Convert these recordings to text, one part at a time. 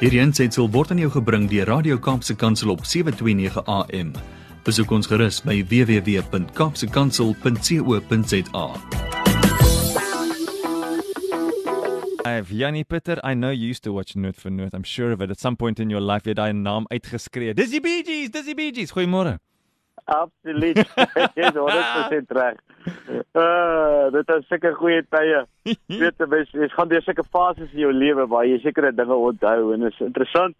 Hierdie aanseit word aan jou gebring deur Radio Kaapse Kansel op 7:29 AM. Besoek ons gerus by www.kapsekansel.co.za. I've Jannie Pitter, I know you used to watch Noot vir Noot. I'm sure of it. At some point in your life jy daai naam uitgeskree. Dizzy Bee Gees, Dizzy Bee Gees. Goeiemôre. Absoluut. Jy's 100% reg. Uh, dit is seker goeie tye. Weet jy, mens, mens gaan deur seker fases in jou lewe waar jy sekere dinge onthou en is interessant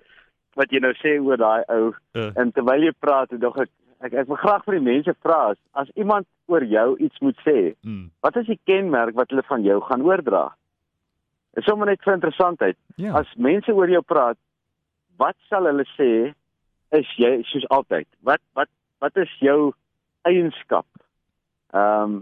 wat jy nou sê oor daai ou. Uh. En terwyl jy praat, dog ek ek ek wil graag vir die mense vra as, as iemand oor jou iets moet sê, Mm. wat is die kenmerk wat hulle van jou gaan oordra? Dit is sommer net vir interessantheid. Ja. As mense oor jou praat, wat sal hulle sê is jy soos altyd? Wat wat wat is jou eienskap? Ehm um,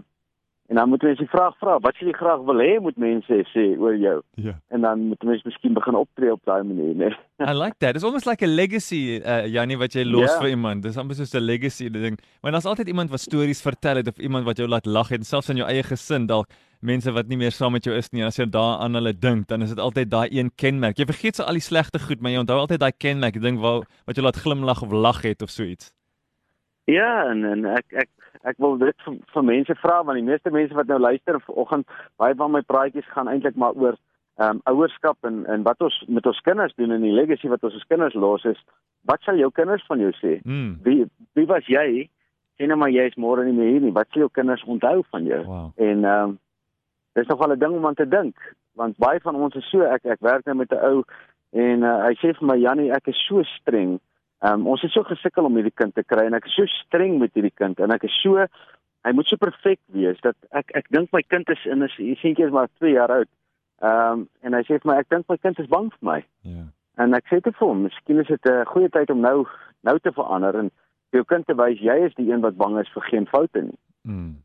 en dan moet mense die vraag vra, wat sê jy graag wil hê moet mense sê oor jou? Ja. En dan moet mense miskien begin optree op daai manier, né? I like that. It's almost like a legacy, uh, Jannie wat jy los Ja. vir iemand. Dis amper soos 'n legacy ding. Want daar's altyd iemand wat stories vertel het of iemand wat jou laat lag het, selfs in jou eie gesin dalk mense wat nie meer saam met jou is nie. En as jy daaraan hulle dink, dan is dit altyd daai een kenmerk. Jy vergeet so al die slegte goed, maar jy onthou altyd daai kenmerk, die ding waar wat jou laat glimlag of lag het of so iets. Ja, en en ek ek ek wil dit vir, vir mense vra want die meeste mense wat nou luister vanoggend, baie van my praatjies gaan eintlik maar oor ehm um, ouerskap en en wat ons met ons kinders doen en die legacy wat ons ons kinders los is. Wat sal jou kinders van jou sê? Mm. Wie wie was jy? Sê nou maar jy is môre nie meer hier nie. Wat sal jou kinders onthou van jou? Wow. En ehm um, dis nog wel 'n ding om aan te dink want baie van ons is so ek ek werk nou met 'n ou en uh, hy sê vir my Jannie ek is so streng. Ehm um, ons het so gesukkel om hierdie kind te kry en ek is so streng met hierdie kind en ek is so hy moet so perfek wees dat ek ek dink my kind is in is hy seentjie is maar 2 jaar oud. Ehm um, en hy sê vir my ek dink my kind is bang vir my. Ja. En ek sê te vir hom, miskien is dit 'n goeie tyd om nou nou te verander en jou kind te wys jy is die een wat bang is vir geen foute nie. Mm.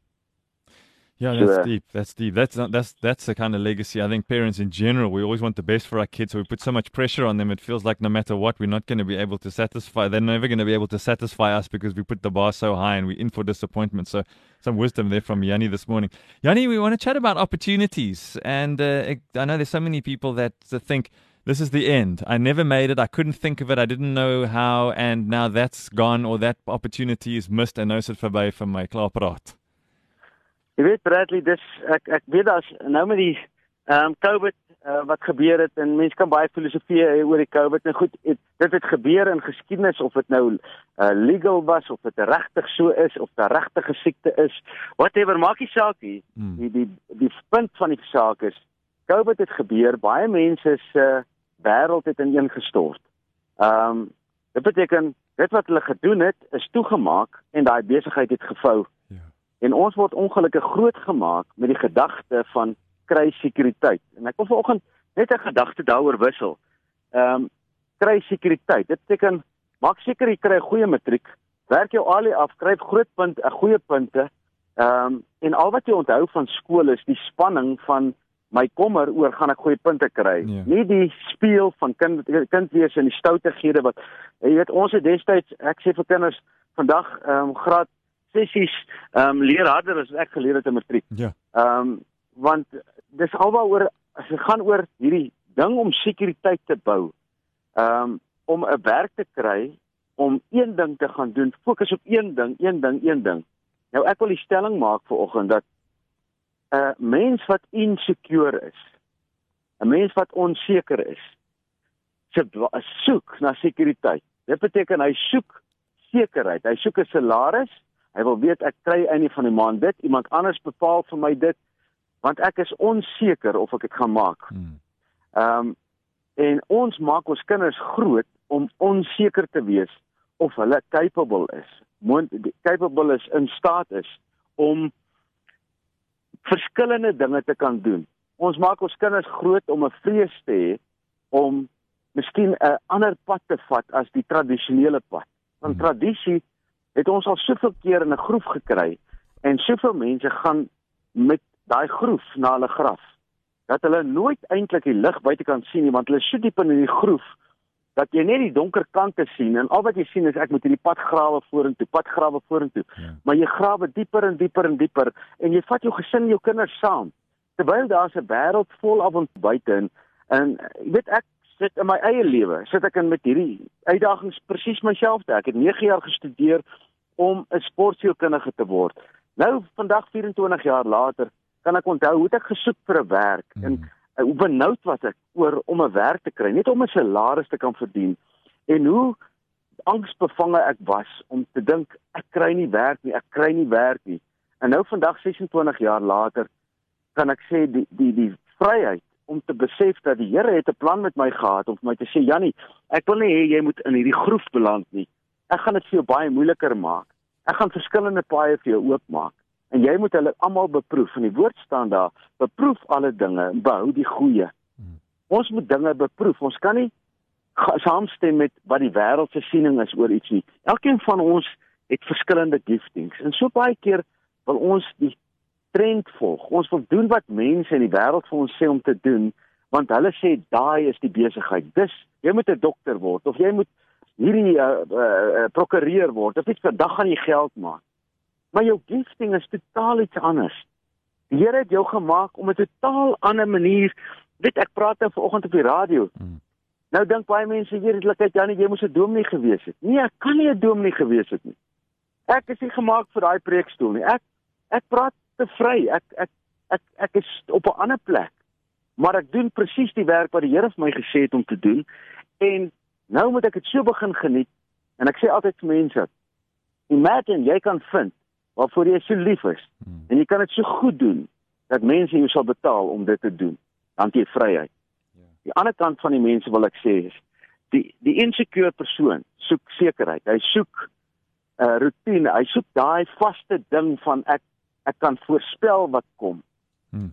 Yeah, that's uh, deep. That's deep. That's not, that's that's the kind of legacy. I think parents in general, we always want the best for our kids, so we put so much pressure on them. It feels like no matter what, we're not going to be able to satisfy. They're never going to be able to satisfy us because we put the bar so high and we're in for disappointment. So some wisdom there from Yanni this morning. Yanni, we want to chat about opportunities, and uh, I know there's so many people that uh, think. This is the end. I never made it. I couldn't think of it. I didn't know how, and now that's gone, or that opportunity is missed. En nou is dit verby vir my. Klaar praat. Jy weet Bradley, dis ek ek weet daar's nou met die ehm um, COVID uh, wat gebeur het en mense kan baie filosofie hê oor die COVID. Nou goed, het, dit het gebeur in geskiedenis of dit nou uh, legal was of dit regtig so is of dit regtig 'n siekte is. Whatever, maak nie saak nie. Hmm. Die die die punt van die saak is COVID het gebeur. Baie mense se uh, wêreld het ineengestort. Ehm um, dit beteken dit wat hulle gedoen het is toegemaak en daai besigheid het gevou. En ons word ongelukkig grootgemaak met die gedagte van kry sekuriteit. En ek wil vanoggend net 'n gedagte daaroor wissel. Ehm um, kry sekuriteit. Dit beteken maak seker jy kry 'n goeie matriek, werk jou ALE af, skryf groot punt, 'n goeie punte. Ehm um, en al wat jy onthou van skool is die spanning van my kommer oor gaan ek goeie punte kry. Ja. Nie die speel van kind kind wees en die stoutighede wat jy weet ons het destyds ek sê vir kinders vandag ehm um, graad sessies ehm um, leer harder as ek geleer het in matriek. Ja. Ehm um, want dis alwaaroor as dit gaan oor hierdie ding om sekuriteit te bou. Ehm um, om 'n werk te kry om een ding te gaan doen, fokus op een ding, een ding, een ding. Nou ek wil die stelling maak vir oggend dat 'n mens wat insecure is, 'n mens wat onseker is, se soek na sekuriteit. Dit beteken hy soek sekerheid. Hy soek 'n salaris. Hy wil weet ek kry einde van die maand dit, iemand anders bepaal vir my dit, want ek is onseker of ek dit gaan maak. Hmm. Ehm um, en ons maak ons kinders groot om onseker te wees of hulle capable is. Moont capable is in staat is om verskillende dinge te kan doen. Ons maak ons kinders groot om 'n vrees te hê om miskien 'n ander pad te vat as die tradisionele pad. Want Hmm. tradisie het ons al soveel keer in 'n groef gekry en soveel mense gaan met daai groef na hulle graf dat hulle nooit eintlik die lig buitekant sien nie want hulle is so diep in die groef dat jy net die donker kante sien en al wat jy sien is ek moet hierdie pad grawe vorentoe, pad grawe vorentoe. Ja. Maar jy grawe dieper en dieper en dieper en jy vat jou gesin jou kinders saam. Terwyl daar 'n wêreld vol avontuur buite en en jy weet ek sit in my eie lewe, sit ek in met hierdie uitdagings presies myself te. Ek het 9 jaar gestudeer om 'n sportsielkundige te word. Nou vandag 24 jaar later kan ek onthou hoe ek gesoek vir 'n werk mm. en uh, hoe benoud was ek oor om 'n werk te kry, net om 'n salaris te kan verdien. En hoe angsbevange ek was om te dink ek kry nie werk nie, ek kry nie werk nie. En nou vandag 26 jaar later kan ek sê die die die vryheid om te besef dat die Here het 'n plan met my gehad om vir my te sê Jannie, ek wil nie hê jy moet in hierdie groef beland nie. Ek gaan dit vir jou baie moeiliker maak. Ek gaan verskillende paaie vir jou oopmaak en jy moet hulle almal beproef. In die woord staan daar, beproef alle dinge en behou die goeie. Hmm. Ons moet dinge beproef. Ons kan nie saamstem met wat die wêreld se siening is oor iets nie. Elkeen van ons het verskillende giftings en so baie keer wil ons die trend volg. Ons wil doen wat mense in die wêreld vir ons sê om te doen want hulle sê daai is die besigheid. Dis jy moet 'n dokter word of jy moet hierdie uh, uh, prokureur word. Of iets vir dag gaan jy geld maak. Maar jou gifting is totaal iets anders. Die Here het jou gemaak om 'n totaal ander manier. Weet ek praat nou vanoggend op die radio. Hmm. Nou dink baie mense hier het ek Janie jy moes 'n dominee gewees het. Nee, ek kan nie 'n dominee gewees het nie. Ek is nie gemaak vir daai preekstoel nie. Ek ek praat te vry. Ek ek ek ek is op 'n ander plek. Maar ek doen presies die werk wat die Here vir my gesê het om te doen. En nou moet ek dit so begin geniet. En ek sê altyd vir mense, imagine jy kan vind waarvoor jy so lief is hmm. en jy kan dit so goed doen dat mense jou sal betaal om dit te doen. Dan jy vryheid. Die ander kant van die mense wil ek sê is die die insecure persoon soek sekerheid. Hy soek 'n uh, eh, rotine. Hy soek daai vaste ding van ek ek kan voorspel wat kom. Hmm.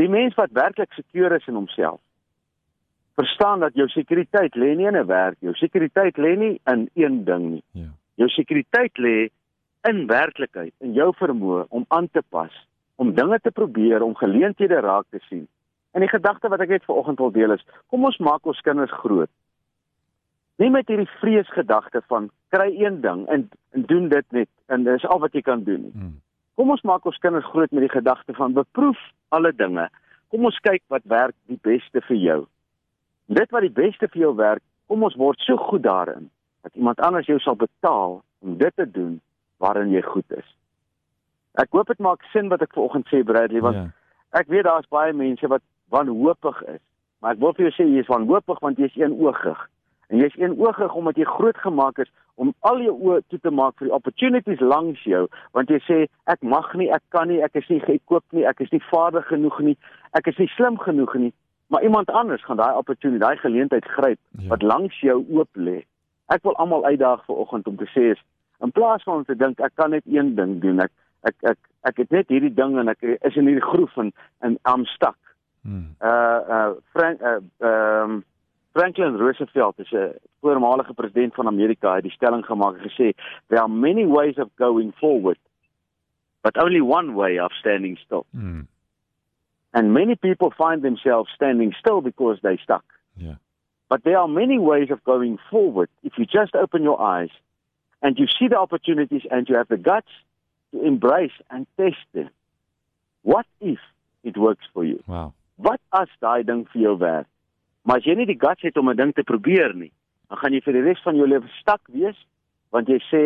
Die mens wat werklik seker is in homself verstaan dat jou sekuriteit lê nie in 'n werk, jou sekuriteit lê nie in een ding nie. Ja. Jou sekuriteit lê in werklikheid, in jou vermoë om aan te pas, om dinge te probeer, om geleenthede raak te sien. En die gedagte wat ek net vanoggend wil deel is, kom ons maak ons kinders groot. Nie met hierdie vreesgedagte van kry een ding en, en doen dit net en dis al wat jy kan doen nie. Hmm. Kom ons maak ons kinders groot met die gedagte van beproef alle dinge. Kom ons kyk wat werk die beste vir jou. Dit wat die beste vir jou werk, kom ons word so goed daarin dat iemand anders jou sal betaal om dit te doen waarin jy goed is. Ek hoop dit maak sin wat ek vanoggend sê Bradley want ja. ek weet daar's baie mense wat wanhoopig is. Maar ek wil vir jou sê jy is wanhoopig want jy is eenoogig. En jy is eenoogig omdat jy groot gemaak is om al jou oë toe te maak vir die opportunities langs jou want jy sê ek mag nie, ek kan nie, ek is nie gekoop nie, ek is nie vaardig genoeg nie, ek is nie slim genoeg nie, maar iemand anders gaan daai opportunity, daai geleentheid gryp ja. wat langs jou oop lê. Ek wil almal uitdaag vir oggend om te sê is in plaas van om te dink ek kan net een ding doen, ek ek ek ek het net hierdie ding en ek is in hierdie groef en en I'm stuck. Hmm. Uh uh Frank uh um Franklin Roosevelt is 'n voormalige president van Amerika, het die stelling gemaak en gesê there are many ways of going forward but only one way of standing still. Hmm. And many people find themselves standing still because they stuck. Yeah. But there are many ways of going forward if you just open your eyes and you see the opportunities and you have the guts to embrace and test them. What if it works for you? Wow. Wat as daai ding vir jou werk? Maar as jy nie die guts het om 'n ding te probeer nie, dan gaan jy vir die res van jou lewe stak wees want jy sê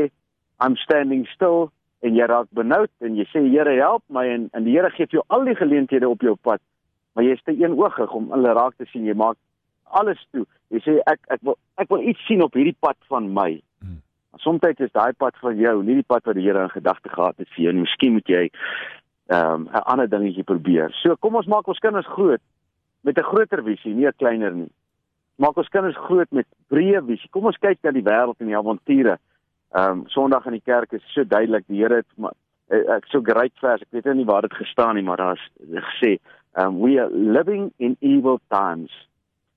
I'm standing still en jy raak benoud en jy sê Here help my en en die Here gee vir jou al die geleenthede op jou pad, maar jy is te eenoogig om hulle raak te sien. Jy maak alles toe. Jy sê ek ek wil ek wil iets sien op hierdie pad van my. Hmm. Soms is daai pad van jou nie die pad wat die Here in gedagte gehad het vir jou. Miskien moet jy ehm um, 'n ander dingetjie probeer. So kom ons maak ons kinders groot met 'n groter visie, nie 'n kleiner nie. Maak ons kinders groot met breë visie. Kom ons kyk na die wêreld en die avonture. Ehm um, Sondag in die kerk is so duidelik die Here het eh, ek so great vers. Ek weet nie waar dit gestaan nie, maar daar's gesê, um we are living in evil times.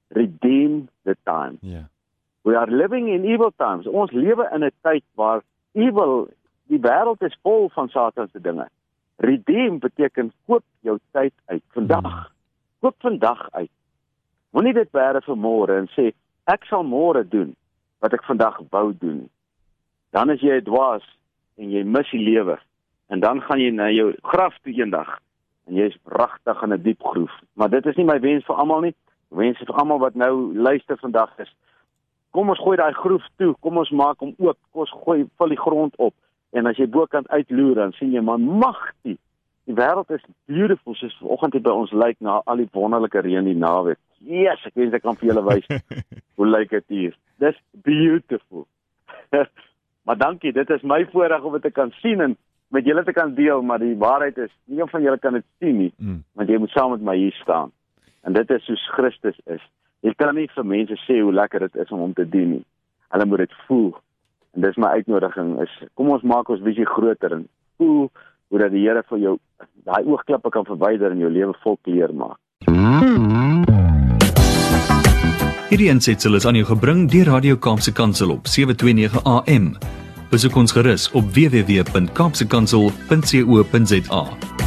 Redeem the time. Ja. Yeah. We are living in evil times. Ons lewe in 'n tyd waar evil die wêreld is vol van Satan se dinge. Redeem beteken koop jou tyd uit vandag. Hmm. Koop vandag uit. Moenie dit bære vir môre en sê ek sal môre doen wat ek vandag wou doen. Dan is jy dwaas en jy mis die lewe. En dan gaan jy na jou graf toe eendag en jy's pragtig in 'n diep groef. Maar dit is nie my wens vir almal nie. Mense vir almal wat nou luister vandag is, kom ons gooi daai groef toe, kom ons maak hom oop, kom ons gooi vul die grond op en as jy bokant uitloer dan sien jy man magtig. Die wêreld is beautiful soos vanoggend hier by ons lyk na al die wonderlike reën die naweek. Yes, ek wens ek kan vir julle wys hoe lyk dit hier. Dis beautiful. maar dankie, dit is my voorreg om dit te kan sien en met julle te kan deel, maar die waarheid is nie een van julle kan dit sien nie, mm. want jy moet saam met my hier staan. En dit is soos Christus is. Jy kan nie vir mense sê hoe lekker dit is om hom te dien nie. Hulle moet dit voel. En dis my uitnodiging is kom ons maak ons visie groter en voel hoe dat die Here vir jou daai oogklippe kan verwyder en jou lewe vol kleur maak. Hierdie ensitsel is aan jou gebring deur Radio Kaapse Kansel op 729 AM. Besoek ons gerus op www.kaapsekansel.co.za.